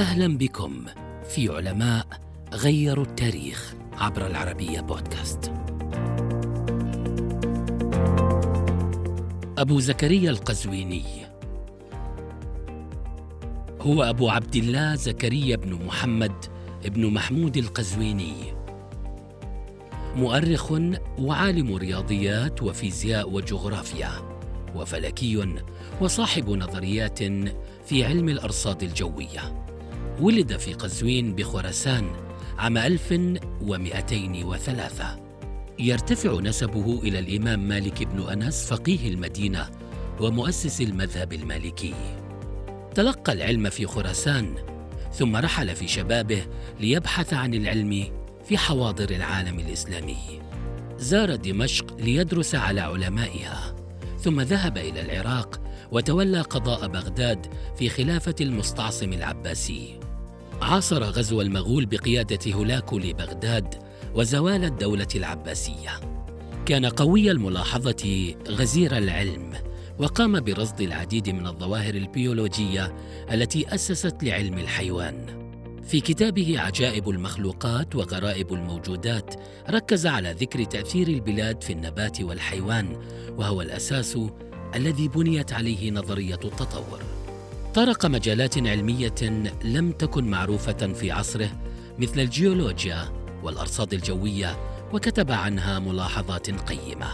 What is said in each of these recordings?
أهلا بكم في علماء غيروا التاريخ عبر العربية بودكاست. أبو زكريا القزويني. هو أبو عبد الله زكريا بن محمد بن محمود القزويني. مؤرخ وعالم رياضيات وفيزياء وجغرافيا وفلكي وصاحب نظريات في علم الأرصاد الجوية. ولد في قزوين بخراسان عام 1203 يرتفع نسبه إلى الإمام مالك بن أنس فقيه المدينة ومؤسس المذهب المالكي. تلقى العلم في خراسان ثم رحل في شبابه ليبحث عن العلم في حواضر العالم الإسلامي. زار دمشق ليدرس على علمائها ثم ذهب إلى العراق وتولى قضاء بغداد في خلافة المستعصم العباسي. عاصر غزو المغول بقيادة هولاكو لبغداد وزوال الدولة العباسية. كان قوي الملاحظة غزير العلم وقام برصد العديد من الظواهر البيولوجية التي أسست لعلم الحيوان. في كتابه عجائب المخلوقات وغرائب الموجودات ركز على ذكر تأثير البلاد في النبات والحيوان وهو الأساس الذي بنيت عليه نظرية التطور. طرق مجالات علمية لم تكن معروفة في عصره مثل الجيولوجيا والأرصاد الجوية وكتب عنها ملاحظات قيمة.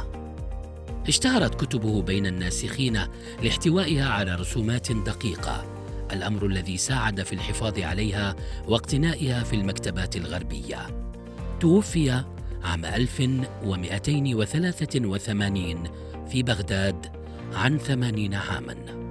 اشتهرت كتبه بين الناسخين لاحتوائها على رسومات دقيقة الأمر الذي ساعد في الحفاظ عليها واقتنائها في المكتبات الغربية. توفي عام 1283 في بغداد عن ثمانين عاماً.